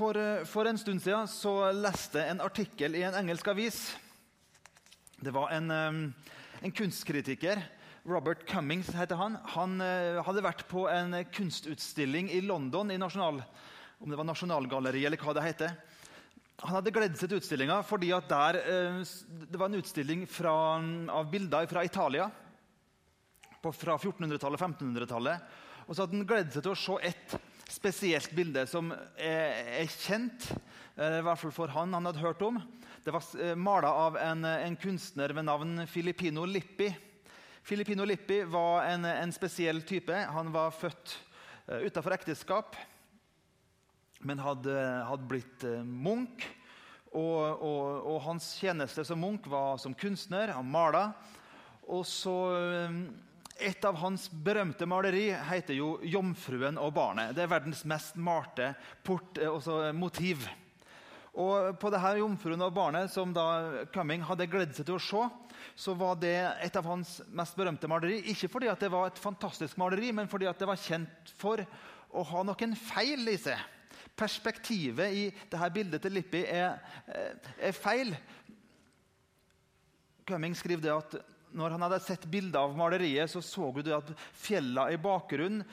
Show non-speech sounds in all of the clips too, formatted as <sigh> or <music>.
For, eh, for, en stund siden så leste jeg en artikkel i en engelsk avis. Det var en, eh, en kunstkritiker. Robert Cummings heter han. Han uh, hadde vært på en kunstutstilling i London, i nasjonal, om det var Nasjonalgalleriet eller hva det heter. Han hadde gledet seg til utstillinga fordi der, det var en utstilling fra, av bilder fra Italia på, fra 1400-tallet og 1500-tallet. Og så hadde han gledet seg til å se et spesielt bilde som er, kjent, uh, i hvert fall for han han hadde hørt om. Det var uh, mala av en, en kunstner ved navn Filippino Lippi. Filippino Lippi var en, en spesiell type. Han var født utenfor ekteskap, men hadde, hadde blitt munk. Og, og, og, hans tjeneste som munk var som kunstner. Han mala. Og så Et av hans berømte maleri heter jo 'Jomfruen og barnet'. Det er verdens mest malte port, motiv. Og På det her 'Jomfruen og barnet' som da Cumming hadde gledet seg til å se, så var det et av hans mest berømte maleri. Ikke fordi det var et fantastisk maleri, men fordi det var kjent for å ha noen feil i seg. Perspektivet i dette bildet til Lippi er, eh, er feil. Cumming skriver det at når han hadde sett bilder av maleriet, så så hun at fjellene i bakgrunnen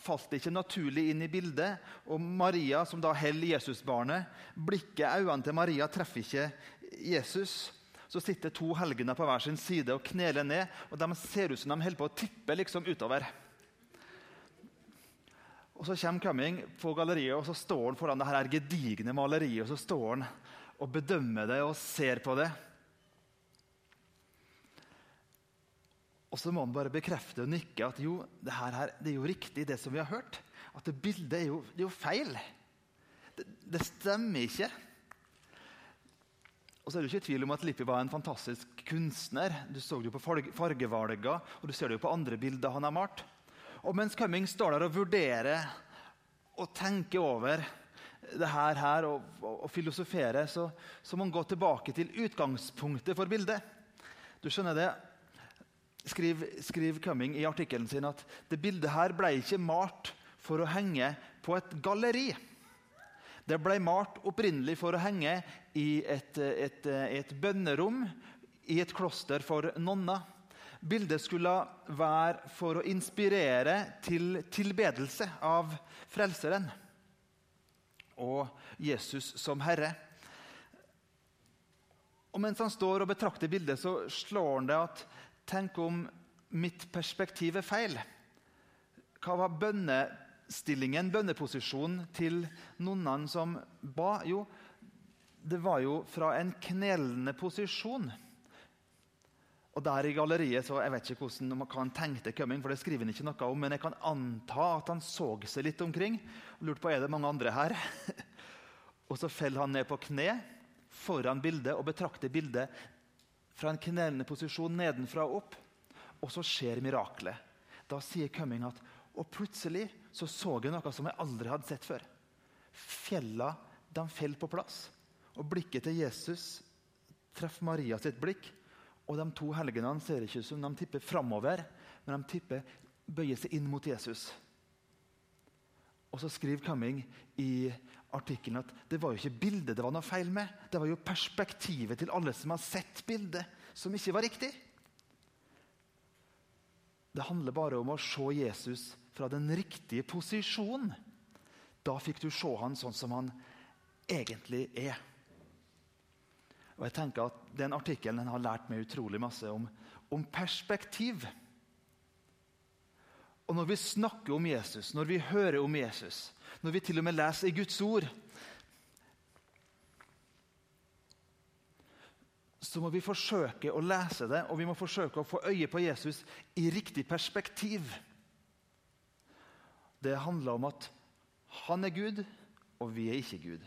falt ikke naturlig inn i bildet. Og Maria, som da holder Jesusbarnet, blikket, øynene til Maria treffer ikke Jesus så sitter to helgener på hver sin side og kneler ned. og De ser ut som de holder på å tippe liksom utover. Og Så kommer Cumming på galleriet og så står han foran det her gedigne maleriet og så står han og bedømmer det og ser på det. Og så må han bare bekrefte og nikke at jo, det her, det er jo riktig, det som vi har hørt. At det bildet er jo, det er jo feil. Det, det stemmer ikke. Og så er det ikke tvil om at Lippi var en fantastisk kunstner. Du så det jo på fargevalgene, og du ser det jo på andre bilder han har malt. Og mens Cumming står der og vurderer og tenker over det her, her og, og, og filosoferer, så, så, må han gå tilbake til utgangspunktet for bildet. Du skjønner det? Skriv, skriver Cumming i artikkelen sin at det bildet her ble ikke malt for å henge på et galleri. Det ble malt opprinnelig for å henge i et, et, et bønnerom i et kloster for nonner. Bildet skulle være for å inspirere til tilbedelse av Frelseren og Jesus som Herre. Og Mens han står og betrakter bildet, så slår han det at Tenk om mitt perspektiv er feil. Hva var bønnestillingen, bønneposisjonen til nonnene som ba? Jo, det var jo fra en knelende posisjon. Og der i galleriet, så Jeg vet ikke hvordan hva han tenkte coming, for det skriver han ikke noe om, men jeg kan anta at han så seg litt omkring og lurte på er det mange andre her. <laughs> og så faller han ned på kne foran bildet og betrakter bildet fra en knelende posisjon nedenfra og opp. Og så skjer miraklet. Da sier Cumming at og plutselig så, så jeg noe som jeg aldri hadde sett før. Fjella de faller på plass. Og blikket til Jesus treffer Maria sitt blikk. Og de to helgenene ser ikke ut som de tipper framover, men de tipper bøyer seg inn mot Jesus. Og så skriver Cumming i artikkelen at det var jo ikke bildet det var noe feil med. Det var jo perspektivet til alle som har sett bildet, som ikke var riktig. Det handler bare om å se Jesus fra den riktige posisjonen. Da fikk du se han sånn som han egentlig er. Og jeg tenker at Den artikkelen har lært meg utrolig masse om, om perspektiv. Og Når vi snakker om Jesus, når vi hører om Jesus, når vi til og med leser i Guds ord så må vi forsøke å lese det og vi må forsøke å få øye på Jesus i riktig perspektiv. Det handler om at han er Gud, og vi er ikke Gud.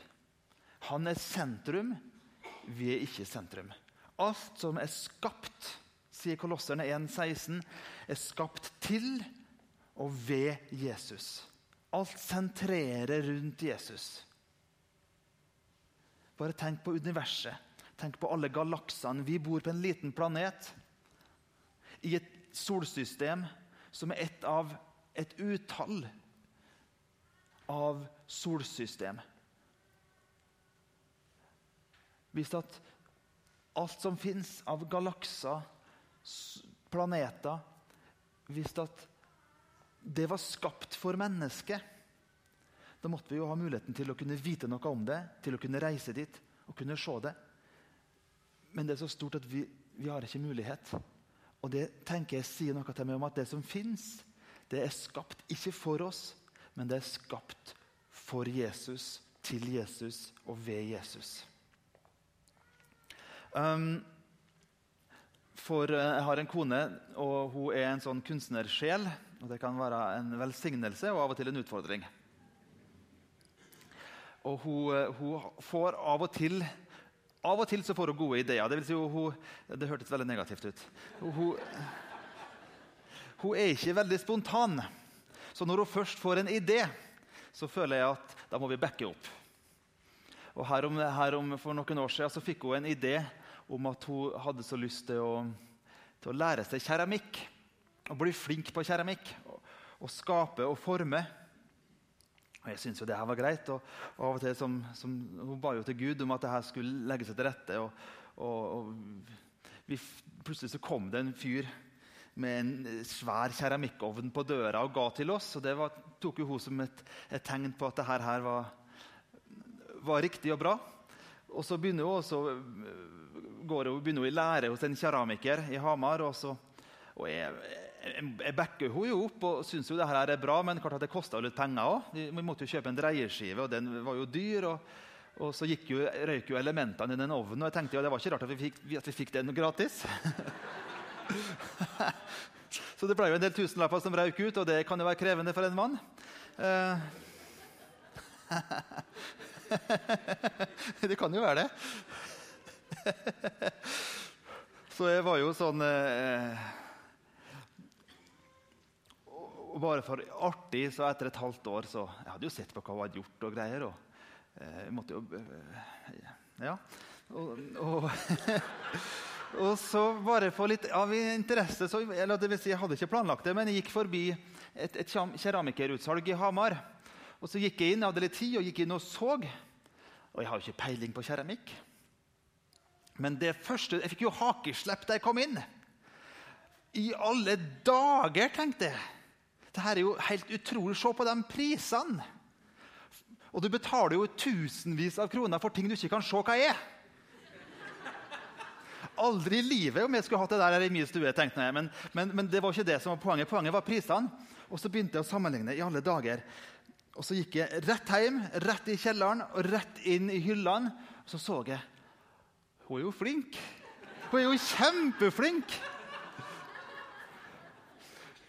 Han er sentrum, vi er ikke sentrum. Alt som er skapt, sier Kolosserne 1,16, er skapt til og ved Jesus. Alt sentrerer rundt Jesus. Bare tenk på universet. Tenk på alle galaksene. Vi bor på en liten planet i et solsystem som er ett av et utall av solsystem. Hvis at alt som fins av galakser, planeter Hvis at det var skapt for mennesket, da måtte vi jo ha muligheten til å kunne vite noe om det, til å kunne reise dit og kunne se det. Men det er så stort at vi, vi har ikke mulighet. Og det tenker jeg sier noe til meg om at det som fins, det er skapt ikke for oss, men det er skapt for Jesus, til Jesus og ved Jesus. Um, for eh, jeg har en kone, og hun er en sånn kunstnersjel. Og Det kan være en velsignelse og av og til en utfordring. Og hun, eh, hun får av og til av og til så får hun gode ideer. Det, vil si hun, det hørtes veldig negativt ut. Hun, hun, er ikke veldig spontan. Så når hun først får en idé, så føler jeg at da må vi backe opp. Og her om, her om For noen år siden så fikk hun en idé om at hun hadde så lyst til å, til å lære seg keramikk. Og bli flink på keramikk. Og, skape og forme. Og Jeg syntes jo det her var greit. Og, og av og til som, som, Hun ba jo til Gud om at det her skulle legge seg til rette. Og, vi, plutselig så kom det en fyr med en svær keramikkovn på døra og ga til oss. og Det var, tok jo hun som et, et tegn på at det her, var, var, riktig og bra. Og så begynner hun også går hun, begynner hun i lære hos en keramiker i Hamar. og, så, og jeg, jeg, backer henne jo opp og syns jo det her er bra, men klart at det kosta litt penger òg. Vi måtte jo kjøpe en dreieskive, og den var jo dyr. og, og så gikk jo, røyk jo elementene i den ovnen, og jeg tenkte jo det var ikke rart at vi fikk, at vi fikk den gratis. <laughs> så det ble jo en del tusenlapper som røyk ut, og det kan jo være krevende for en mann. Eh, <laughs> det kan jo være det. <laughs> så jeg var jo sånn eh, Bare for artig, så etter et halvt år så Jeg hadde jo sett på hva hun hadde gjort og greier. og eh, måtte jo eh, Ja. Og, og, <laughs> og, så bare for litt av interesse så, eller det vil si, Jeg hadde ikke planlagt det, men jeg gikk forbi et, et keramikerutsalg i Hamar. Og så gikk jeg inn, jeg hadde litt tid, og gikk inn og så. Og jeg har jo ikke peiling på keramikk. Men det første, jeg fikk jo hakeslepp da jeg kom inn. I alle dager, tenkte jeg. Dette er jo helt utrolig. Se på de prisene. Og du betaler jo tusenvis av kroner for ting du ikke kan se hva er. Aldri i livet om jeg skulle hatt det der i min stue. tenkte jeg. Men, men, men, det var ikke det som var poenget. Poenget var prisene. Og så begynte jeg å sammenligne i alle dager. Og så gikk jeg rett hjem, rett i kjelleren og rett inn i hyllene. Og så så jeg hun er jo flink. Hun er jo kjempeflink!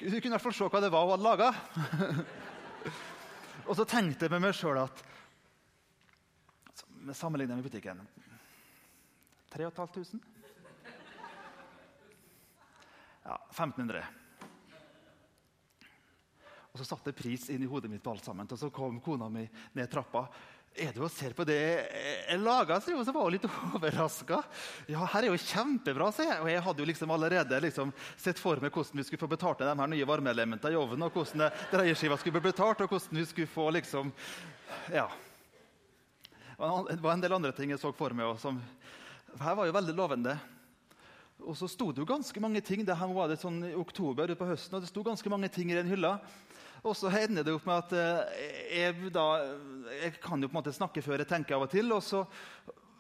Du kunne i hvert fall se hva det var hun hadde laga. <laughs> og så tenkte jeg med meg sjøl at Sammenligna Sammenlignet med butikken 3500? Ja, 1500. Og så satte jeg pris inn i hodet mitt på alt sammen. Og så kom kona mi ned trappa er du og ser på det jeg laga? Så var hun litt <laughs> overraska. Ja, her er jo kjempebra, sier jeg. Og jeg hadde jo liksom allerede liksom sett for meg hvordan vi skulle få betalt de her nye varmeelementene i ovnen, og hvordan dreieskiva skulle bli betalt, og hvordan vi skulle få liksom Ja. Det var en del andre ting jeg så for meg. Som, her var jo veldig lovende. Og så sto det jo ganske mange ting. Det her var det sånn i oktober på høsten, og det sto ganske mange ting i den hylla. Og så ender det opp med at eh, jeg, da, jeg kan jo på en måte snakke før jeg tenker av og til. og så,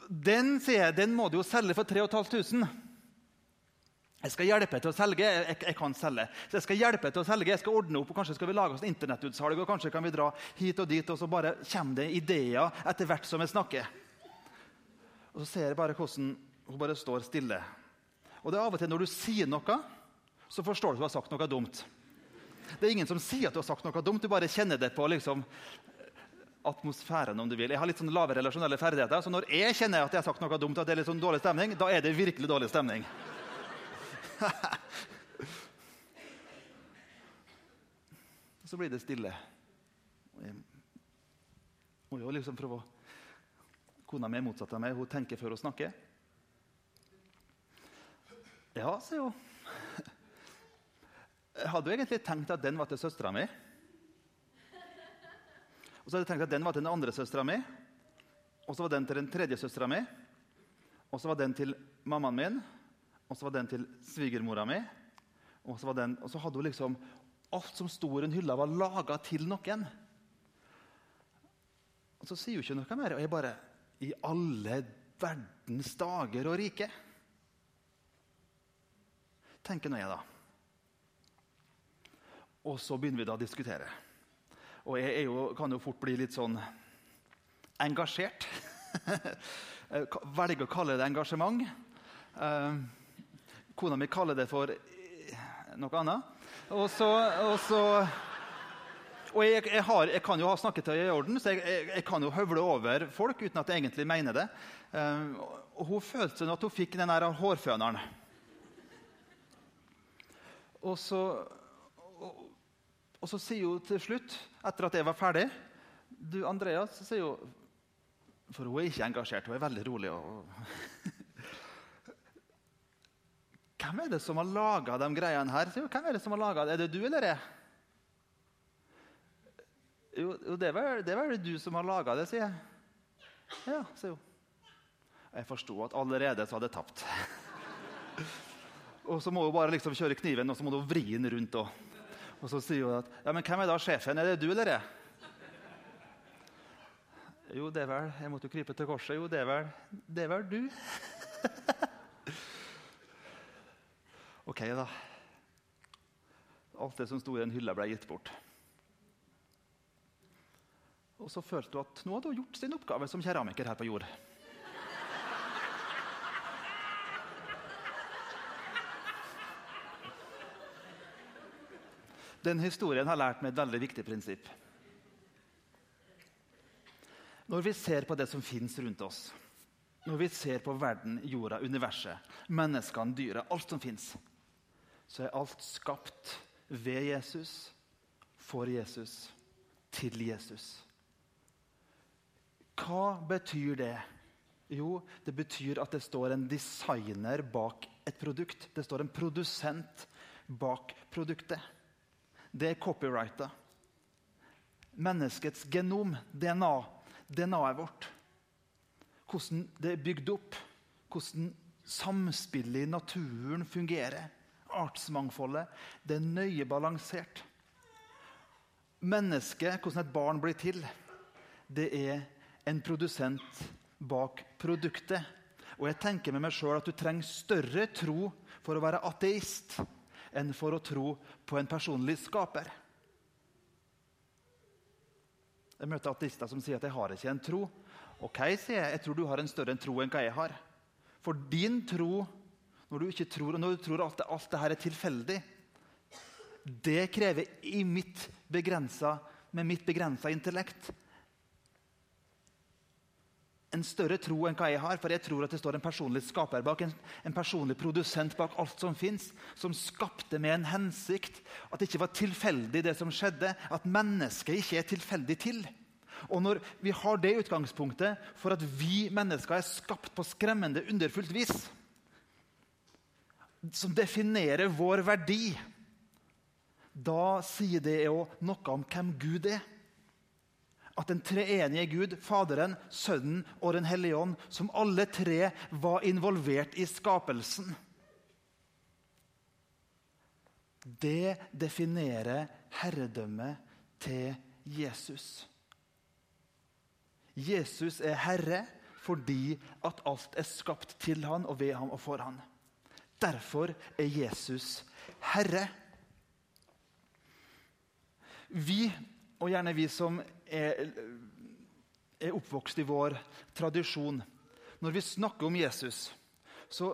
Den sier jeg, den må du jo selge for 3500. Jeg skal hjelpe til å selge. Jeg, jeg, kan selge. Så jeg skal hjelpe til å selge. Jeg skal ordne opp, og Kanskje skal vi lage oss internettutsalg, og kanskje kan vi dra hit og dit. Og så bare kommer det ideer etter hvert som jeg snakker. Og så ser jeg bare hvordan hun bare står stille. Og det er av og til når du sier noe, så forstår du at du har sagt noe dumt. Det er ingen som sier at du har sagt noe dumt. Du bare kjenner det på liksom, atmosfæren. om du vil. Jeg har litt sånn lave relasjonelle ferdigheter, så når jeg kjenner at jeg har sagt noe dumt, at det er litt sånn dårlig stemning, da er det virkelig dårlig stemning. <laughs> så blir det stille. Jeg må jo liksom prøve å Kona mi er motsatt av meg. Hun tenker før hun snakker. Ja, sier hun. Hadde jo egentlig tenkt at den var til søstera mi. Og så hadde jeg tenkt at den var til den andre søstera mi. Og så var den til den tredje søstera mi. Og så var den til mammaen min, og så var den til svigermora mi. Og så, den, og så hadde hun liksom Alt som sto i den hylla, var laga til noen. Og så sier hun ikke noe mer. Og jeg bare I alle verdens dager og rike? Tenker nå jeg, da. Og så begynner vi da å diskutere. Og jeg jo, kan jo fort bli litt sånn engasjert. <laughs> Velger å kalle det engasjement. Uh, kona mi kaller det for noe annet. Og så, og så og jeg, jeg, har, jeg, kan jo ha snakket til i orden, så jeg, jeg, kan jo høvle over folk uten at jeg egentlig mener det. Um, og hun følte at hun fikk den der hårføneren. Og så, og så sier hun til slutt, etter at jeg var ferdig Du, Andreas, sier hun For hun er ikke engasjert, hun er veldig rolig. Og, <laughs> Hvem er det som har laga de greiene her? Hvem Er det som har laget? Er det du eller jeg? Jo, det var, det du som har laga det, sier jeg. Ja, sier hun. Jeg forsto at allerede så hadde jeg tapt. <laughs> og så må hun bare liksom kjøre kniven og så må hun vri den rundt. Og, og så sier hun at ja, men hvem er da sjefen? Er det du eller jeg? Jo, det er vel Jeg måtte jo krype til korset. Jo, det er vel, det er vel du. <laughs> Ok, da. Alt det som sto i den hylla, ble gitt bort. Og så følte hun at nå hadde hun gjort sin oppgave som keramiker her på jord. Den historien har lært meg et veldig viktig prinsipp. Når vi ser på det som fins rundt oss, når vi ser på verden, jorda, universet, menneskene, dyret, alt som fins, så er alt skapt ved Jesus, for Jesus, til Jesus. Hva betyr det? Jo, det betyr at det står en designer bak et produkt. Det står en produsent bak produktet. Det er copyrighta. Menneskets genom, DNA, DNA-et vårt. Hvordan det er bygd opp. Hvordan samspillet i naturen fungerer artsmangfoldet. Det er nøye balansert. Mennesket, hvordan et barn blir til, det er en produsent bak produktet. Og jeg tenker med meg sjøl at du trenger større tro for å være ateist enn for å tro på en personlig skaper. Jeg møter ateister som sier at 'jeg har ikke en tro'. Ok, sier jeg. Jeg tror du har en større tro enn hva jeg har. For din tro når du ikke tror, og når du tror at alt dette er tilfeldig, det krever i mitt begrensa, med mitt begrensa intellekt en større tro enn hva jeg har, for jeg tror at det står en personlig skaper bak, en, en personlig produsent bak alt som fins, som skapte med en hensikt. At det ikke var tilfeldig, det som skjedde. At mennesket ikke er tilfeldig til. Og når vi har det utgangspunktet for at vi mennesker er skapt på skremmende underfullt vis, som definerer vår verdi, da sier det jo noe om hvem Gud er. At den treenige Gud, Faderen, Sønnen og Den hellige ånd, som alle tre var involvert i skapelsen Det definerer herredømmet til Jesus. Jesus er herre fordi at alt er skapt til han og ved ham og for han. Derfor er Jesus Herre. Vi, og gjerne vi som er, er oppvokst i vår tradisjon Når vi snakker om Jesus, så,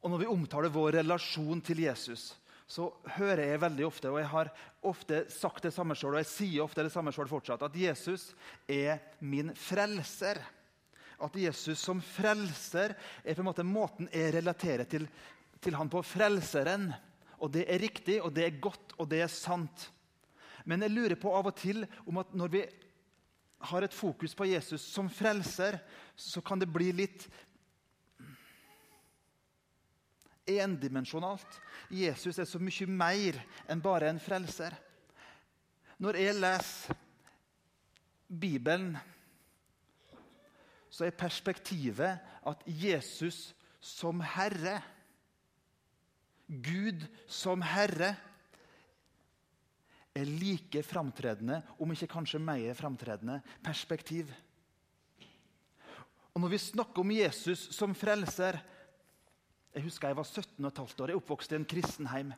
og når vi omtaler vår relasjon til Jesus, så hører jeg veldig ofte, og jeg har ofte sagt det samme sjøl, og jeg sier ofte det samme sjøl fortsatt, at Jesus er min frelser at Jesus som frelser er på en måte måten jeg relaterer til, til han på. Frelseren. Og det er riktig, og det er godt, og det er sant. Men jeg lurer på av og til om at når vi har et fokus på Jesus som frelser, så kan det bli litt endimensjonalt. Jesus er så mye mer enn bare en frelser. Når jeg leser Bibelen så er perspektivet at Jesus som Herre Gud som Herre er like framtredende, om ikke kanskje mer framtredende, perspektiv. Og Når vi snakker om Jesus som frelser Jeg husker jeg var 17 15 år. Jeg oppvokste i en kristenheim.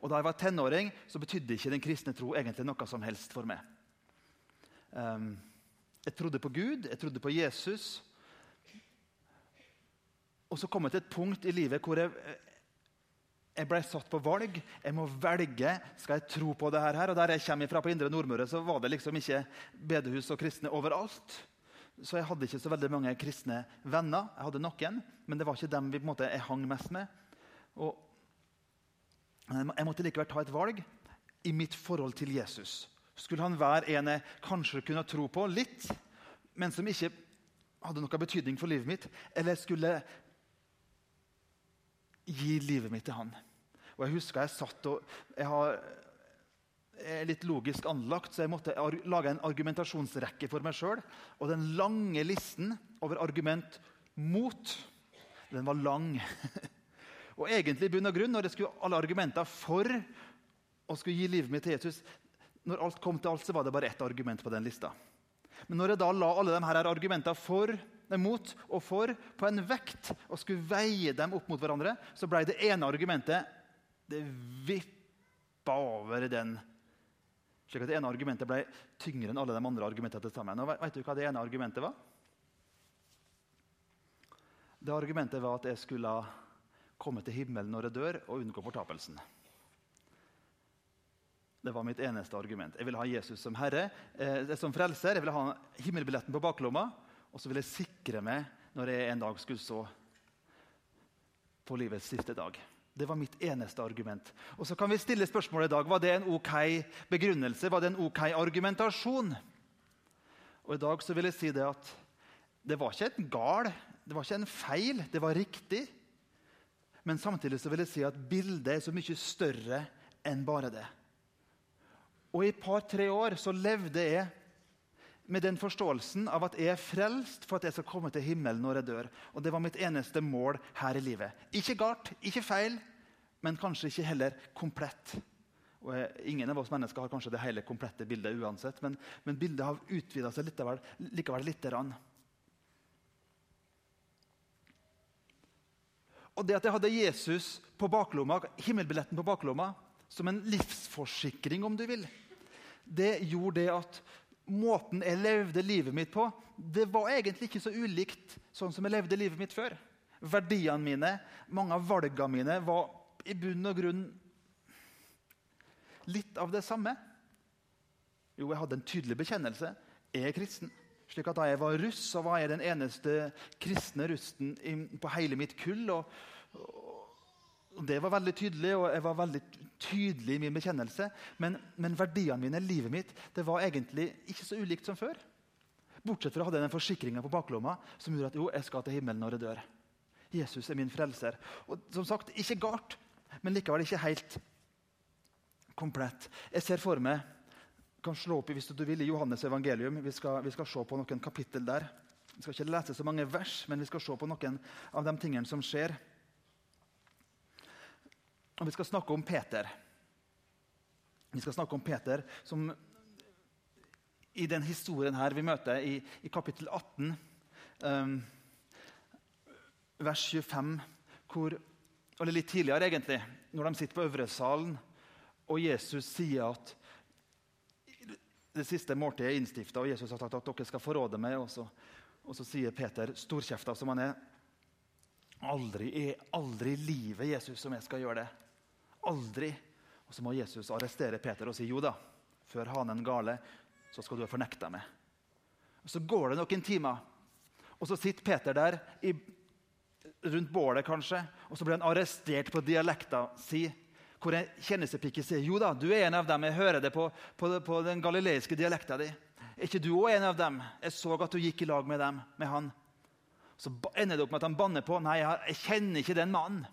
Og Da jeg var tenåring, så betydde ikke den kristne tro egentlig noe som helst for meg. Um, jeg trodde på Gud, jeg trodde på Jesus. Og så kom jeg til et punkt i livet hvor jeg, jeg ble satt på valg. Jeg må velge. Skal jeg tro på det her? Og Der jeg kommer fra, på Indre Nordmøre, så var det liksom ikke bedehus og kristne overalt. Så jeg hadde ikke så veldig mange kristne venner. Jeg hadde noen, men det var ikke dem vi måte jeg hang mest med. Og jeg måtte likevel ta et valg i mitt forhold til Jesus. Skulle han være en jeg kanskje kunne tro på litt, men som ikke hadde noe betydning for livet mitt? Eller skulle gi livet mitt til han? Og Jeg husker jeg satt og jeg, har, er litt logisk anlagt, så jeg måtte lage en argumentasjonsrekke for meg sjøl. Og den lange listen over argument mot, den var lang. <laughs> og egentlig i bunn og grunn, når jeg skulle alle argumenter for å skulle gi livet mitt til Jesus, når alt kom til alt, så var det bare ett argument på den lista. Men når jeg da la alle de her argumentene for, mot og for på en vekt og skulle veie dem opp mot hverandre, så ble det ene argumentet det vippa over den. Slik at det ene argumentet ble tyngre enn alle de andre argumentene til sammen. Og vet du hva det ene argumentet var? Det argumentet var at jeg skulle komme til himmelen når jeg dør, og unngå fortapelsen. Det var mitt eneste argument. Jeg ville ha Jesus som herre, eh, som frelser. Jeg ville ha himmelbilletten på baklomma. Og så ville jeg sikre meg når jeg en dag skulle så på livets siste dag. Det var mitt eneste argument. Og så kan vi stille spørsmålet i dag var det en ok begrunnelse, var det en ok argumentasjon. Og I dag så vil jeg si det at det var ikke en gal, det var ikke en feil, det var riktig. Men samtidig så vil jeg si at bildet er så mye større enn bare det. Og i et par-tre år så levde jeg med den forståelsen av at jeg er frelst for at jeg skal komme til himmelen når jeg dør. Og Det var mitt eneste mål her i livet. Ikke galt, ikke feil, men kanskje ikke heller komplett. Og jeg, Ingen av oss mennesker har kanskje det hele komplette bildet uansett, men, men bildet har utvida seg likevel, likevel lite grann. Og det at jeg hadde Jesus på baklomma, himmelbilletten på baklomma, som en livsforsikring, om du vil, det gjorde det at måten jeg levde livet mitt på, det var egentlig ikke så ulikt sånn som jeg levde livet mitt før. Verdiene mine, mange av valgene mine, var i bunn og grunn litt av det samme. Jo, jeg hadde en tydelig bekjennelse. Jeg er kristen. Slik at Da jeg var russ, så var jeg den eneste kristne russen på hele mitt kull. Og, og Det var veldig tydelig, og jeg var veldig tydelig i min bekjennelse. Men, men, verdiene mine, livet mitt, det var egentlig ikke så ulikt som før. Bortsett fra å ha den forsikringa på baklomma som gjorde at jo, jeg skal til himmelen når jeg dør. Jesus er min frelser. Og som sagt, Ikke galt, men likevel ikke helt komplett. Jeg ser for meg kan slå opp i hvis du vil, i Johannes evangelium. Vi skal, vi skal se på noen kapittel der. Vi skal ikke lese så mange vers, men vi skal se på noen av de tingene som skjer. Og vi skal snakke om Peter. Vi skal snakke om Peter som i den historien her vi møter i, i kapittel 18, um, vers 25, hvor, eller litt tidligere, egentlig, når de sitter på øvresalen, og Jesus sier at det siste måltidet er innstifta, og Jesus har sagt at dere skal forråde meg. Og så, og så sier Peter, storkjefta som han er, aldri i aldri livet Jesus som jeg skal gjøre det. Aldri. Og Så må Jesus arrestere Peter og si jo da, før hanen gale, så skal du ha fornekta meg. Og Så går det noen timer, og så sitter Peter der i, rundt bålet, kanskje, og så blir han arrestert på dialekta si. Hvor en tjenestepike sier jo da, du er en av dem. Jeg hører det på, på, på den galileiske dialekta di. Er ikke du òg en av dem? Jeg så at du gikk i lag med dem, med han. Så ender det opp med at han banner på. Nei, jeg kjenner ikke den mannen.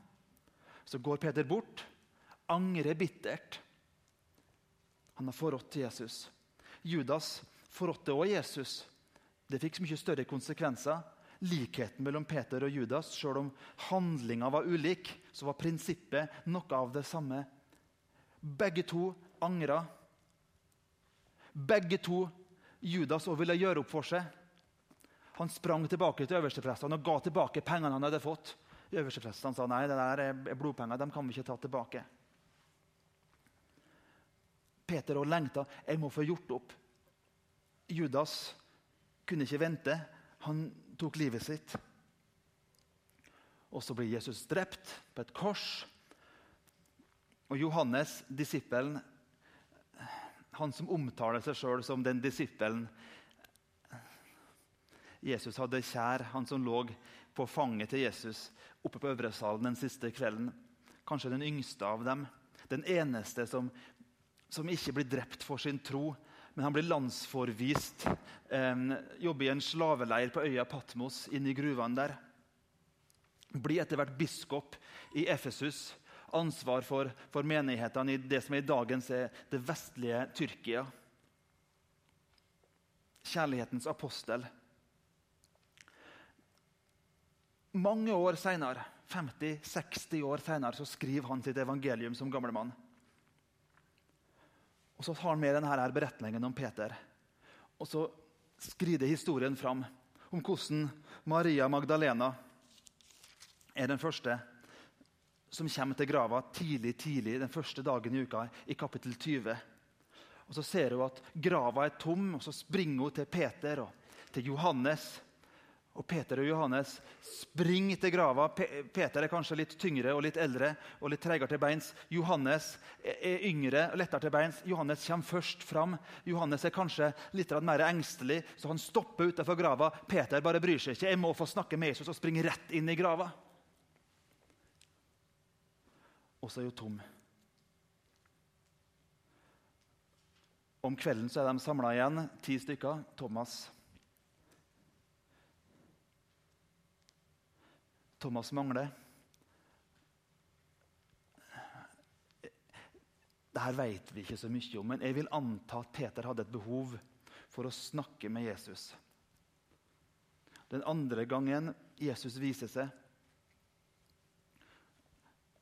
Så går Peter bort angrer bittert. Han har forrådt Jesus. Judas forrådte også Jesus Det fikk så mye større konsekvenser. Likheten mellom Peter og Judas, selv om handlinga var ulik, så var prinsippet noe av det samme. Begge to angra. Begge to Judas òg ville gjøre opp for seg. Han sprang tilbake til øversteprestene og ga tilbake pengene han hadde fått. Øversteprestene sa nei, det der er blodpenger, dem kan vi ikke ta tilbake. Peter og lengta. Jeg må få gjort opp. Judas kunne ikke vente. Han tok livet sitt. Og så blir Jesus drept på et kors. Og Johannes, disippelen, han som omtaler seg sjøl som den disippelen Jesus hadde kjær, han som lå på fanget til Jesus oppe på Øvresalen den siste kvelden. Kanskje den yngste av dem. Den eneste som, som ikke blir drept for sin tro, men han blir landsforvist. Eh, jobber i en slaveleir på øya Patmos, inne i gruvene der. Blir etter hvert biskop i Efesus. Ansvar for, for menighetene i det som i dagens er det vestlige Tyrkia. Kjærlighetens apostel. Mange år seinere, 50-60 år senere, skriver han sitt evangelium som gamlemann. Og Så tar han med denne her beretningen om Peter. Og så skrider historien fram om hvordan Maria Magdalena er den første som kommer til grava tidlig tidlig den første dagen i uka, i kapittel 20. Og Så ser hun at grava er tom, og så springer hun til Peter og til Johannes og Peter og Johannes springer til grava. Peter er kanskje litt tyngre og litt eldre og litt tregere til beins. Johannes er yngre og lettere til beins. Johannes kommer først fram. Johannes er kanskje litt mer engstelig, så han stopper utenfor grava. Peter bare bryr seg ikke. Jeg må få snakke med Jesus og springer rett inn i grava. Og så er hun tom. Om kvelden så er de samla igjen, ti stykker. Thomas Thomas mangler. Dette vet vi ikke så mye om, men jeg vil anta at Peter hadde et behov for å snakke med Jesus. Den andre gangen Jesus viser seg,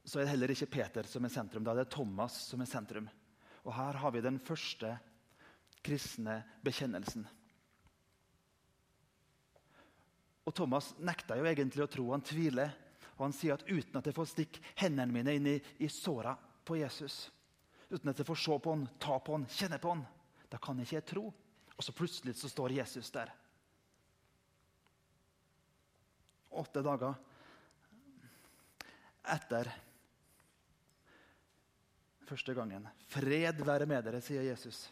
så er det heller ikke Peter som er sentrum. Da er Thomas som er sentrum. Og Her har vi den første kristne bekjennelsen. Og Thomas nekter jo egentlig å tro. Han tviler. Og han sier at uten at jeg får stikke hendene mine inn i, i såra på Jesus, uten at jeg får se på han, ta på han, kjenne på han, da kan jeg ikke tro. Og så plutselig så står Jesus der. Åtte dager etter første gangen. 'Fred være med dere', sier Jesus.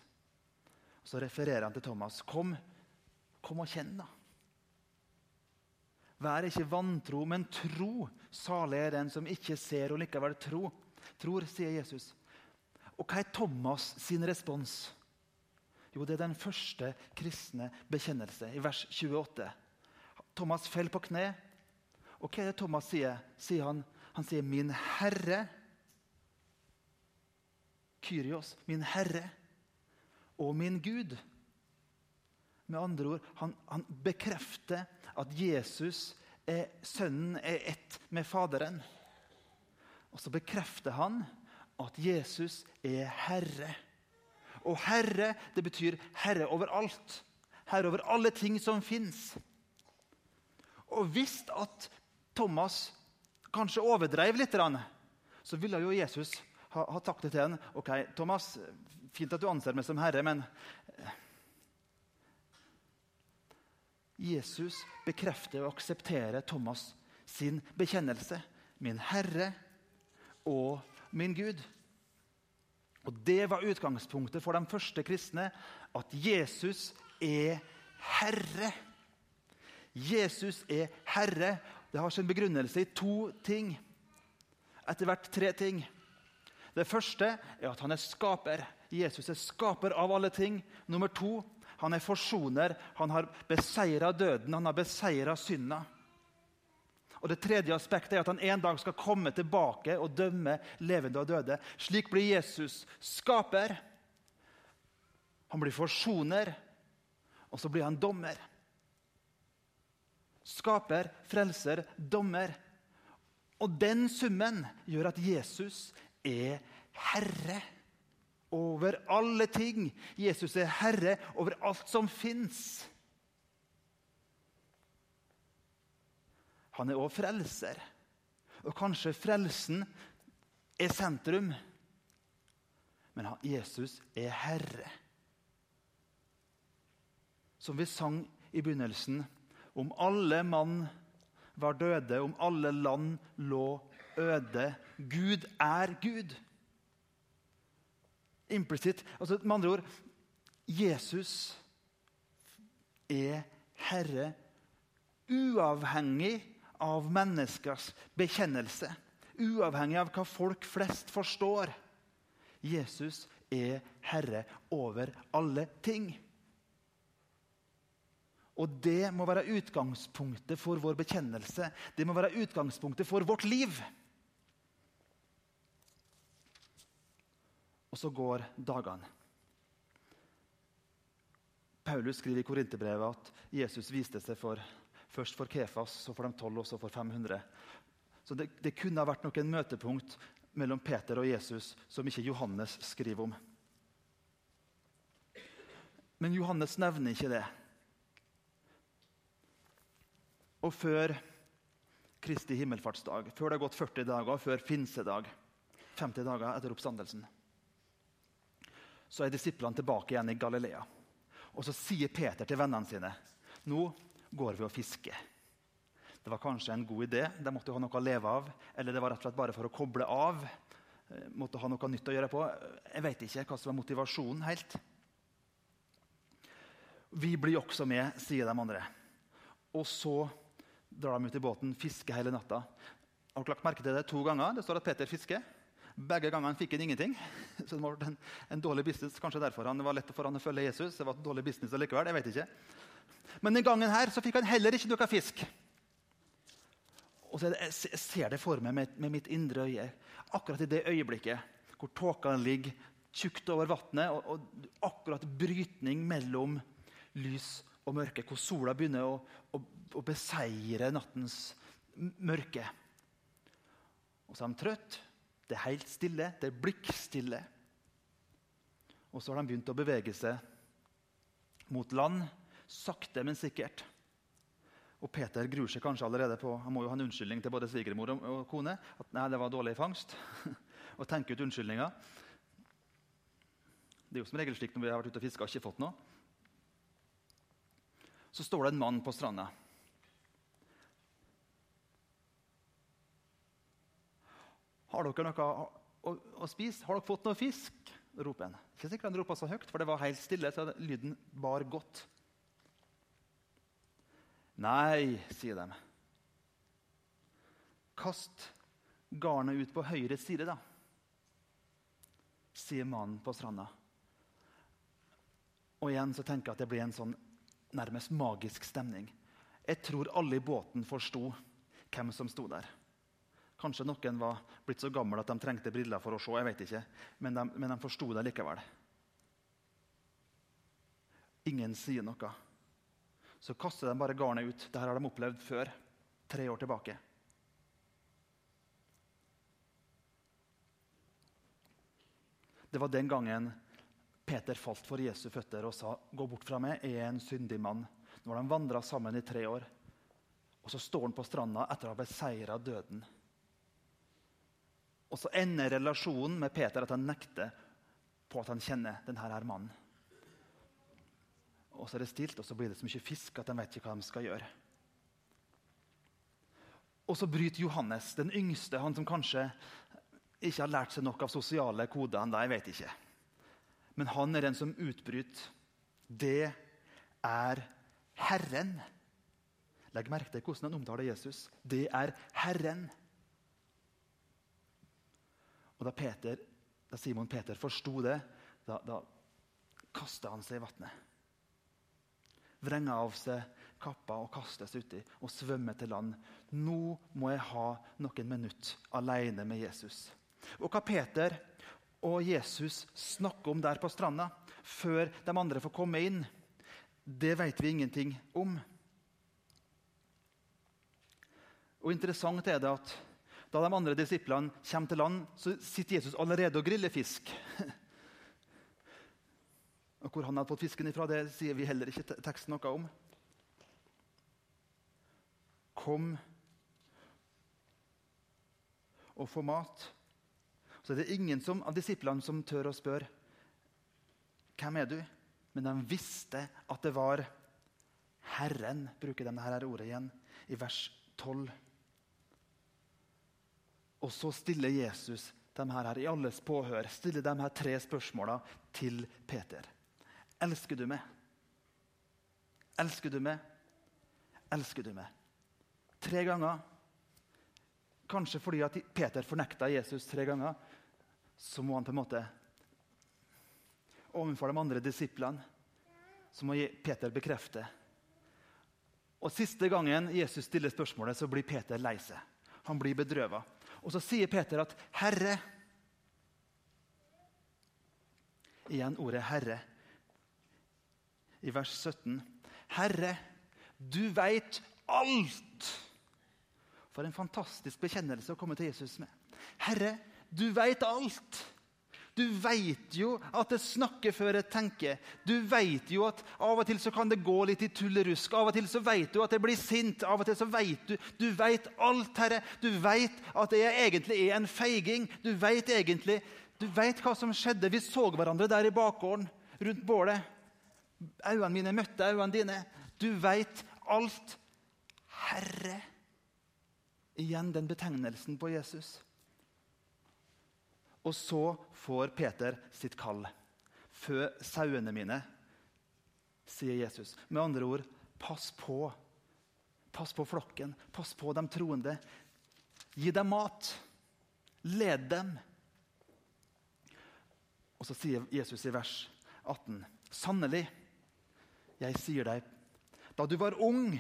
Så refererer han til Thomas. Kom, kom og kjenn, da. Vær ikke vantro, men tro. Salig er den som ikke ser og likevel tro. tror, sier Jesus. Og hva er Thomas sin respons? Jo, det er den første kristne bekjennelse, i vers 28. Thomas faller på kne. Og hva er det Thomas sier? sier han, han sier 'min Herre'. Kyrios, min Herre og min Gud. Med andre ord, han, han bekrefter at Jesus, er, sønnen, er ett med Faderen. Og så bekrefter han at Jesus er Herre. Og Herre, det betyr herre over alt. Herre over alle ting som fins. Og hvis at Thomas kanskje overdrev litt, så ville jo Jesus ha sagt det til ham. Ok, Thomas, fint at du anser meg som herre, men Jesus bekrefter og aksepterer Thomas sin bekjennelse. Min Herre og min Gud. Og Det var utgangspunktet for de første kristne, at Jesus er Herre. Jesus er Herre. Det har sin begrunnelse i to ting. Etter hvert tre ting. Det første er at han er skaper. Jesus er skaper av alle ting. Nummer to han er forsoner. Han har beseira døden, han har beseira synda. Og Det tredje aspektet er at han en dag skal komme tilbake og dømme levende og døde. Slik blir Jesus skaper. Han blir forsoner, og så blir han dommer. Skaper, frelser, dommer. Og den summen gjør at Jesus er herre over alle ting. Jesus er herre over alt som fins. Han er òg frelser. Og kanskje frelsen er sentrum. Men Jesus er herre. Som vi sang i begynnelsen, om alle mann var døde, om alle land lå øde. Gud er Gud. Implisitt. Altså, med andre ord Jesus er herre uavhengig av menneskers bekjennelse. Uavhengig av hva folk flest forstår. Jesus er herre over alle ting. Og det må være utgangspunktet for vår bekjennelse. Det må være utgangspunktet for vårt liv. Og så går dagene. Paulus skriver i Korinterbrevet at Jesus viste seg for, først for Kefas, så for de tolv og så for 500. Så det, det kunne ha vært noen møtepunkt mellom Peter og Jesus som ikke Johannes skriver om. Men Johannes nevner ikke det. Og før Kristi himmelfartsdag, før det har gått 40 dager, før pinsedag, 50 dager etter oppstandelsen, så er disiplene tilbake igjen i Galilea. Og så sier Peter til vennene sine nå går vi og fisker. Det var kanskje en god idé. De måtte ha noe å leve av. Eller det var rett og slett bare for å koble av. Eh, måtte ha noe nytt å gjøre på. Jeg vet ikke hva som var motivasjonen helt. Vi blir også med, sier de andre. Og så drar de ut i båten, fisker hele natta. Har dere lagt merke til det to ganger? Det står at Peter fisker. Begge gangene fikk han ingenting. <laughs> Så det var en, en, dårlig business. Kanskje derfor han, var lett for han å følge Jesus. Det var et dårlig business likevel, jeg vet ikke. Men den gangen her så fikk han heller ikke noe fisk. Og så det, Jeg ser det for meg med, med, mitt indre øye. Akkurat i det øyeblikket hvor tåka ligger tjukt over vannet, og, og, akkurat brytning mellom lys og mørke, hvor sola begynner å, å, å beseire nattens mørke. Og så er de trøtte. Det er helt stille. Det er blikkstille. Og så har de begynt å bevege seg mot land, sakte, men sikkert. Og Peter gruer seg kanskje allerede på Han må jo ha en unnskyldning til både svigermor og kone. At nei, det var dårlig fangst. <laughs> og tenke ut unnskyldninger. Det er jo som regel slik når vi har vært ute og fiska og ikke fått noe. Så står det en mann på stranda. Har dere noe å, å, spise? Har dere fått noe fisk? roper han. Ikke sikkert han ropa så høyt, for det var helt stille. så lyden bar godt. Nei, sier de. Kast garnet ut på høyre side, da, sier mannen på stranda. Og igjen så tenker jeg at det blir en sånn nærmest magisk stemning. Jeg tror alle i båten forsto hvem som sto der. Kanskje noen var blitt så gamle at de trengte briller for å se. jeg vet ikke. Men de, men de forsto det likevel. Ingen sier noe. Så kaster de bare garnet ut. Dette har de opplevd før. Tre år tilbake. Det var den gangen Peter falt for Jesu føtter og sa, 'Gå bort fra meg, jeg er en syndig mann.' Nå har de vandra sammen i tre år. Og så står han på stranda etter å ha beseira døden. Og så ender relasjonen med Peter at han nekter på at han kjenner denne her mannen. Og så er det stilt, og så blir det så mye fisk at de vet ikke hva de skal gjøre. Og så bryter Johannes, den yngste, han som kanskje ikke har lært seg nok av sosiale koder ennå, jeg vet ikke. Men han er den som utbryter. Det er Herren. Legg merke til hvordan han omtaler Jesus. Det er Herren. Og da, Peter, da Simon Peter forsto det, da, da kasta han seg i vannet. Vrenga av seg kappa og kastet seg uti og svømmer til land. Nå må jeg ha noen minutter alene med Jesus. Og hva Peter og Jesus snakker om der på stranda, før de andre får komme inn, det vet vi ingenting om. Og Interessant er det at da de andre disiplene kommer til land, så sitter Jesus allerede og griller fisk. <laughs> Og Hvor han hadde fått fisken ifra, det sier vi heller ikke teksten noe om. Kom og få mat. Så er det ingen som, av disiplene som tør å spørre hvem er du Men de visste at det var Herren, bruker de dette ordet igjen, i vers 12. Og så stiller Jesus dem her, i alles påhør stiller de her tre spørsmåla til Peter. Elsker du meg? Elsker du meg? Elsker du meg? Tre ganger. Kanskje fordi at Peter fornekta Jesus tre ganger, så må han på en måte Overfor de andre disiplene så må Peter bekrefte. Og Siste gangen Jesus stiller spørsmålet, så blir Peter lei seg. Han blir bedrøva. Og så sier Peter at 'Herre' Igjen ordet 'Herre' i vers 17. 'Herre, du veit alt.' For en fantastisk bekjennelse å komme til Jesus med. 'Herre, du veit alt.' Du veit jo at det snakker før jeg tenker. Du veit jo at av og til så kan det gå litt i tullerusk. Av og til så veit du at jeg blir sint. Av og til så veit du Du veit alt, Herre. Du veit at jeg egentlig er en feiging. Du veit egentlig Du veit hva som skjedde. Vi så hverandre der i bakgården rundt bålet. Øynene mine møtte øynene dine. Du veit alt. Herre. Igjen den betegnelsen på Jesus. Og så får Peter sitt kall. Fø sauene mine, sier Jesus. Med andre ord, pass på. Pass på flokken, pass på de troende. Gi dem mat. Led dem. Og så sier Jesus i vers 18.: Sannelig, jeg sier deg, da du var ung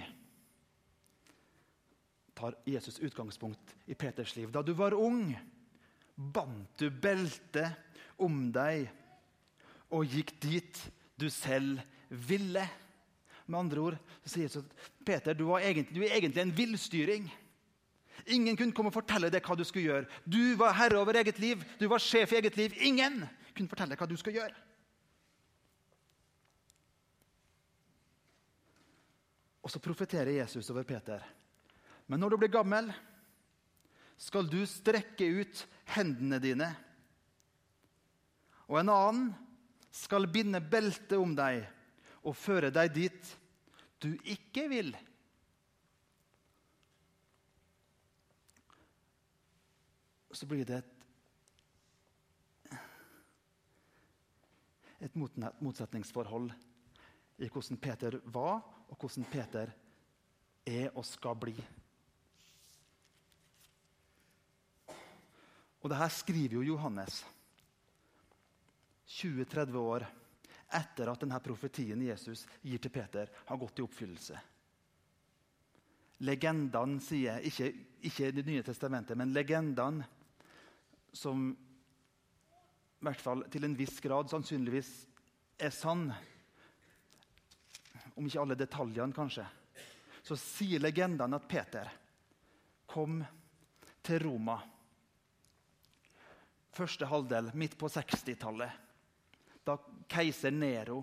tar Jesus utgangspunkt i Peters liv. Da du var ung, bandt du beltet om deg og gikk dit du selv ville. Med andre ord så sier Jesus at Peter, du, egentlig, du er egentlig en villstyring. Ingen kunne komme og fortelle deg hva du skulle gjøre. Du var herre over eget liv, du var sjef i eget liv. Ingen kunne fortelle deg hva du skulle gjøre. Og så profeterer Jesus over Peter. Men når du blir gammel, skal du strekke ut hendene dine. Og en annen skal binde beltet om deg og føre deg dit du ikke vil. Så blir det et, et motsetningsforhold i hvordan Peter var, og hvordan Peter er og skal bli. Og det her skriver jo Johannes 20-30 år etter at denne profetien Jesus gir til Peter, har gått i oppfyllelse. Legendene sier, ikke, ikke Det nye testamentet, men legendene som i hvert fall til en viss grad sannsynligvis er sann, om ikke alle detaljene, kanskje, så sier legendene at Peter kom til Roma første halvdel midt på 60-tallet, da keiser Nero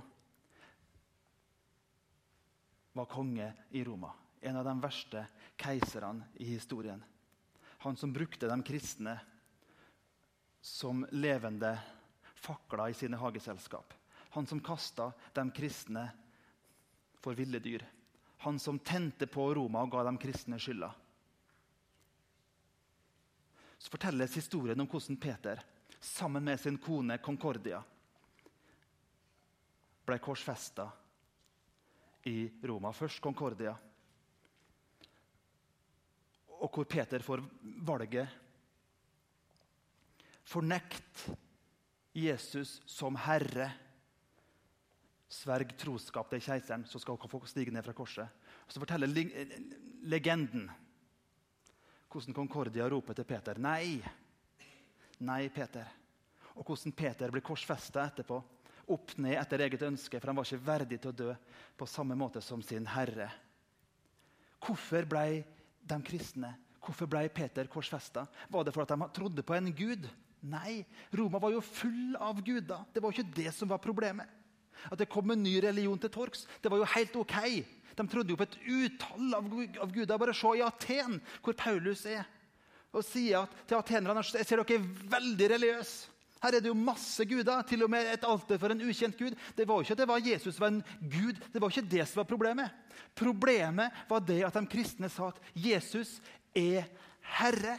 var konge i Roma. En av de verste keiserne i historien. Han som brukte de kristne som levende fakler i sine hageselskap. Han som kasta de kristne for ville dyr. Han som tente på Roma og ga de kristne skylda så fortelles historien om hvordan Peter sammen med sin kone Concordia ble korsfesta i Roma. Først Concordia. Og hvor Peter får valget Fornekt Jesus som herre. Sverg troskap til keiseren, så skal dere få stige ned fra korset. Og så forteller legenden hvordan Concordia roper til Peter nei. Nei, Peter. Og hvordan Peter blir korsfesta etterpå. Opp ned etter eget ønske, for han var ikke verdig til å dø på samme måte som sin herre. Hvorfor ble de kristne Hvorfor ble Peter korsfesta? Var det fordi de trodde på en gud? Nei, Roma var jo full av guder. Det var ikke det som var problemet. At det kom en ny religion til torgs, det var jo helt ok. De trodde jo på et utall av, av guder. Bare se i Aten, hvor Paulus er. Og sier til atenerne jeg ser dere er veldig religiøse. Her er det jo masse guder, til og med et alter for en ukjent gud. Det var jo ikke at det var Jesus var en gud, det var ikke det som var problemet. Problemet var det at de kristne sa at Jesus er Herre.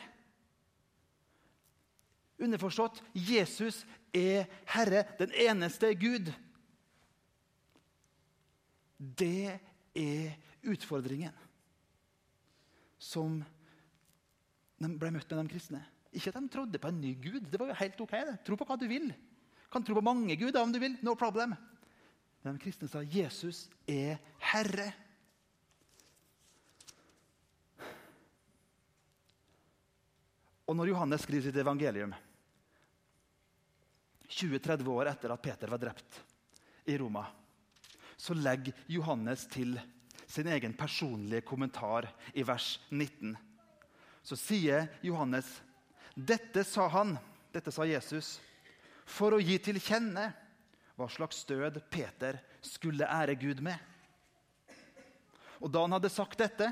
Underforstått Jesus er Herre, den eneste Gud. Det er utfordringen som de ble møtt med, de kristne. Ikke at de trodde på en ny gud. Det var jo helt ok. det. Tro på hva du vil. Kan tro på mange guder om du vil. No problem. Men de kristne sa Jesus er Herre. Og når Johannes skriver sitt evangelium 20-30 år etter at Peter var drept i Roma, så legger Johannes til sin egen personlige kommentar i vers 19. Så sier Johannes dette sa han, dette sa Jesus, for å gi til kjenne hva slags død Peter skulle ære Gud med. Og da han hadde sagt dette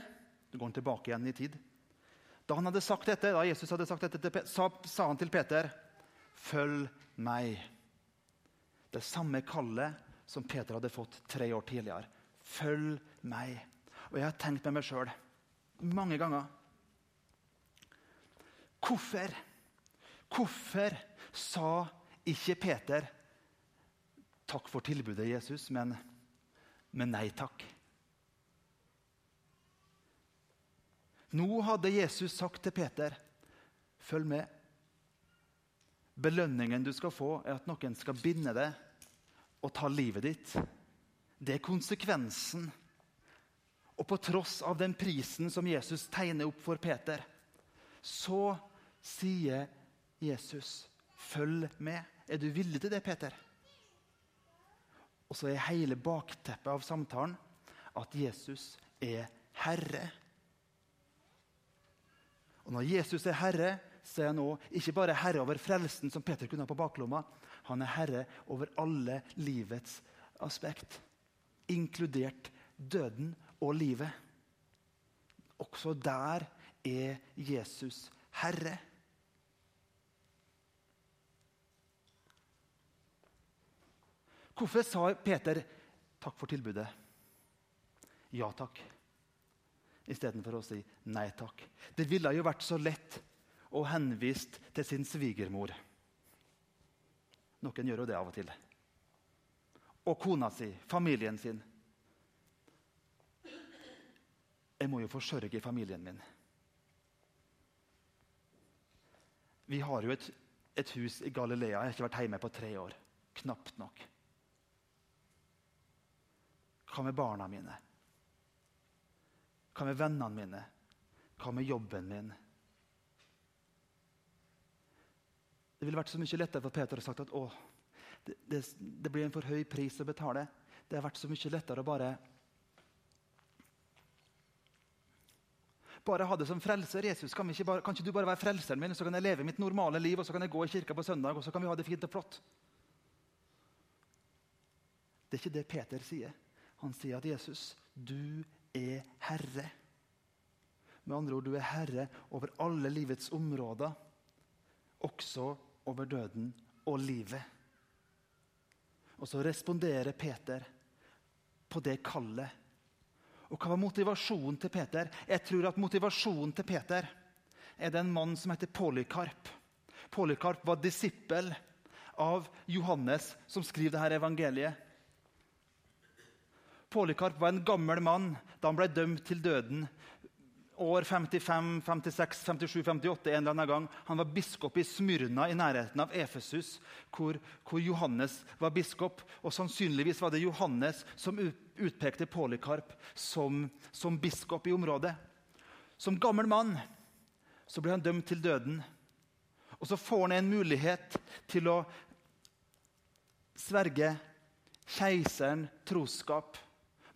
Du går tilbake igjen i tid. Da han hadde sagt dette, da Jesus hadde sagt dette, sa, sa han til Peter, 'Følg meg.' Det samme kallet som Peter hadde fått tre år tidligere. Følg meg. Og jeg har tenkt med meg sjøl mange ganger Hvorfor? Hvorfor sa ikke Peter takk for tilbudet, Jesus, men, men nei takk? Nå hadde Jesus sagt til Peter, følg med. Belønningen du skal få, er at noen skal binde deg og ta livet ditt. Det er konsekvensen. Og på tross av den prisen som Jesus tegner opp for Peter, så sier Jesus, 'Følg med'. Er du villig til det, Peter? Og så er hele bakteppet av samtalen at Jesus er Herre. Og Når Jesus er Herre, så er han òg ikke bare herre over frelsen, som Peter kunne ha på baklomma. Han er herre over alle livets aspekt, inkludert døden og livet. Også der er Jesus herre. Hvorfor sa Peter takk for tilbudet? Ja takk. Istedenfor å si nei takk. Det ville jo vært så lett å henvise til sin svigermor. Noen gjør jo det av og til. Og kona si, familien sin. Jeg må jo forsørge familien min. Vi har jo et, et hus i Galilea. Jeg har ikke vært hjemme på tre år. Knapt nok. Hva med barna mine? Hva med vennene mine? Hva med jobben min? Det ville vært så mye lettere for Peter å sagt at det, det, det, blir en for høy pris å betale. Det har vært så mye lettere å bare bare ha det som frelser. Jesus, kan, ikke bare, kan ikke du bare være frelseren min, så kan jeg leve mitt normale liv, og så kan jeg gå i kirka på søndag, og så kan vi ha det fint og flott? Det er ikke det Peter sier. Han sier at Jesus, du er herre. Med andre ord, du er herre over alle livets områder, også over døden og livet. Og så responderer Peter på det kallet. Og hva var motivasjonen til Peter? Jeg tror at motivasjonen til Peter er det en mann som heter Polykarp. Polykarp var disippel av Johannes, som skriver dette evangeliet. Polykarp var en gammel mann da han ble dømt til døden. År 55, 56, 57, 58 en eller annen gang. Han var biskop i Smyrna i nærheten av Efesus, hvor, hvor, Johannes var biskop. Og Sannsynligvis var det Johannes som utpekte Polykarp som, som biskop i området. Som gammel mann så ble han dømt til døden. Og så får han en mulighet til å sverge keiseren troskap.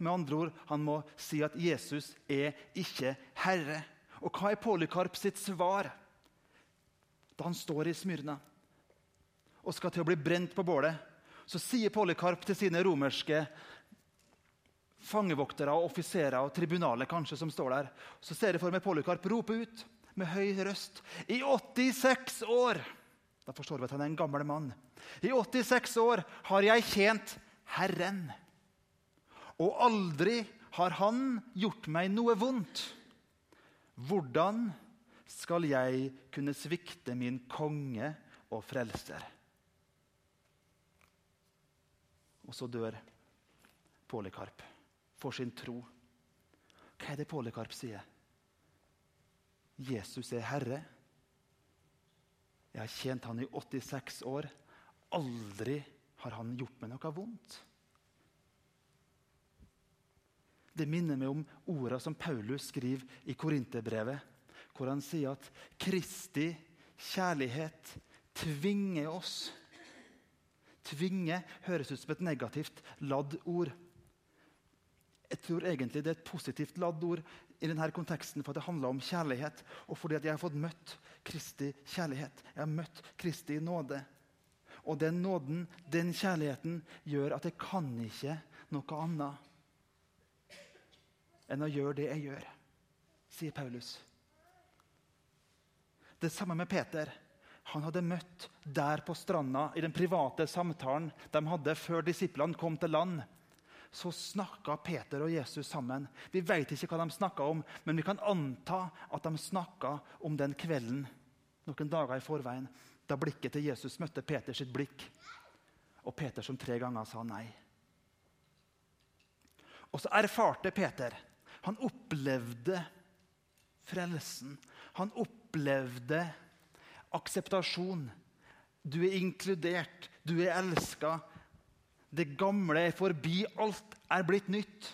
Med andre ord, Han må si at Jesus er ikke herre. Og hva er Polykarp sitt svar da han står i Smyrna og skal til å bli brent på bålet? Så sier Polykarp til sine romerske fangevoktere og offiserer og tribunalet kanskje som står der. Så ser jeg for meg Polykarp rope ut med høy røst. I 86 år Da forstår vi at han er en gammel mann. I 86 år har jeg tjent Herren. Og aldri har Han gjort meg noe vondt. Hvordan skal jeg kunne svikte min konge og frelser? Og så dør Polikarp for sin tro. Hva er det Polikarp sier? Jesus er Herre. Jeg har tjent han i 86 år. Aldri har han gjort meg noe vondt. Det minner meg om ordene som Paulus skriver i Korinterbrevet, hvor han sier at Kristi kjærlighet tvinger oss. Tvinge høres ut som et negativt ladd ord. Jeg tror egentlig det er et positivt ladd ord i denne konteksten for det handler om kjærlighet. Og fordi jeg har fått møtt Kristi kjærlighet. Jeg har møtt Kristi nåde. Og den nåden, den kjærligheten, gjør at jeg kan ikke noe annet enn å gjøre det jeg gjør, sier Paulus. Det samme med Peter. Han hadde møtt der på stranda i den private samtalen de hadde før disiplene kom til land så snakka Peter og Jesus sammen. Vi vet ikke hva de snakka om, men vi kan anta at de snakka om den kvelden noen dager i forveien, da blikket til Jesus møtte Peters blikk, og Peter som tre ganger sa nei. Og så erfarte Peter. Han opplevde frelsen. Han opplevde akseptasjon. Du er inkludert, du er elska, det gamle er forbi. Alt er blitt nytt.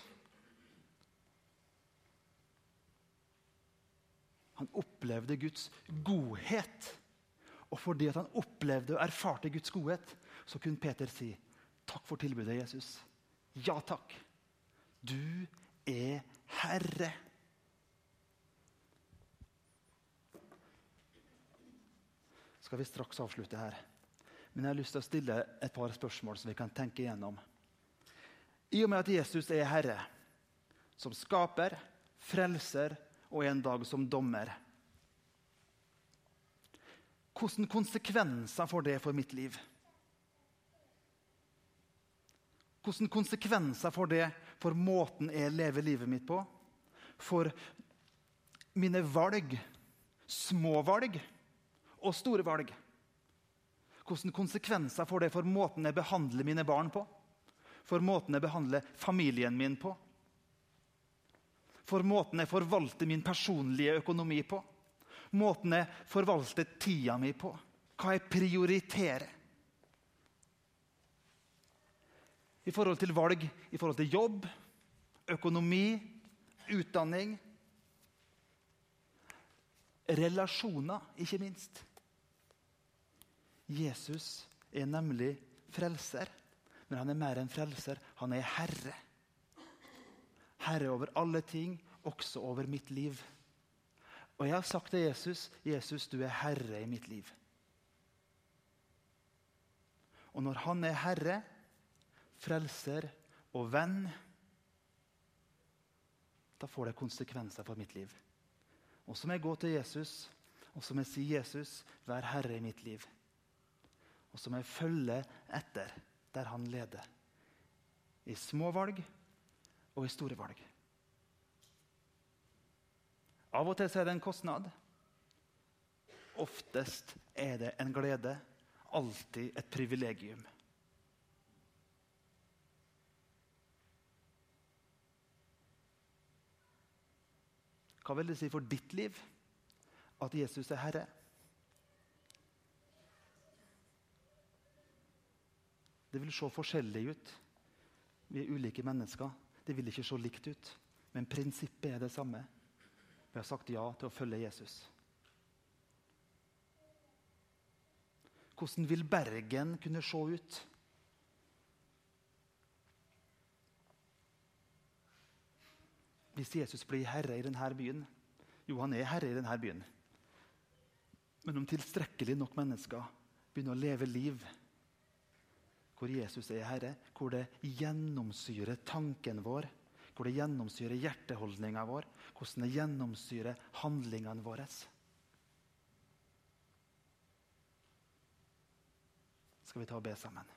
Han opplevde Guds godhet. Og fordi han opplevde og erfarte Guds godhet, så kunne Peter si takk for tilbudet, Jesus. Ja takk. Du er Herre. Skal vi straks avslutte her? Men jeg har lyst til å stille et par spørsmål som vi kan tenke igjennom. I og med at Jesus er Herre, som skaper, frelser og en dag som dommer Hvilke konsekvenser får det for mitt liv? Hvilke konsekvenser får det for måten jeg lever livet mitt på? For mine valg, små valg og store valg? Hvilke konsekvenser får det for måten jeg behandler mine barn på? For måten jeg behandler familien min på? For måten jeg forvalter min personlige økonomi på? Måten jeg forvalter tida mi på? Hva jeg prioriterer? I forhold til valg, i forhold til jobb, økonomi, utdanning Relasjoner, ikke minst. Jesus er nemlig frelser, men han er mer enn frelser. Han er herre. Herre over alle ting, også over mitt liv. Og jeg har sagt til Jesus, 'Jesus, du er herre i mitt liv'. Og når han er herre, frelser og venn, da får det konsekvenser for mitt liv. Og så må jeg gå til Jesus og så må jeg si, 'Jesus, vær herre i mitt liv'. Og så må jeg følge etter der han leder. I små valg og i store valg. Av og til er det en kostnad. Oftest er det en glede. Alltid et privilegium. Hva vil det si for ditt liv at Jesus er Herre? Det vil se forskjellig ut. Vi er ulike mennesker. Det vil ikke se likt ut. Men prinsippet er det samme. Vi har sagt ja til å følge Jesus. Hvordan vil Bergen kunne se ut? Hvis Jesus blir herre i denne byen, Jo, han er herre i denne byen. Men om tilstrekkelig nok mennesker begynner å leve liv hvor Jesus er herre, hvor det gjennomsyrer tanken vår, hvor det gjennomsyrer hjerteholdninga vår, hvordan det gjennomsyrer handlingene våre. Skal vi ta og be sammen?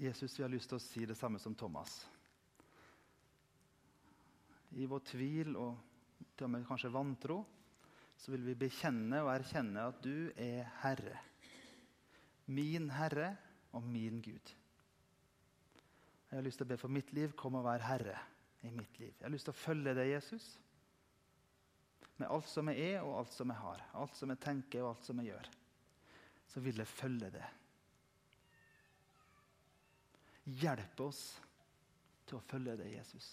Jesus, vi har lyst til å si det samme som Thomas. I vår tvil og til og med kanskje vantro så vil vi bekjenne og erkjenne at du er Herre. Min Herre og min Gud. Jeg har lyst til å be for mitt liv. Kom og vær Herre i mitt liv. Jeg har lyst til å følge deg, Jesus. Med alt som jeg er, og alt som jeg har. Alt som jeg tenker, og alt som jeg gjør. Så vil jeg følge det. Hjelp oss til å følge deg, Jesus.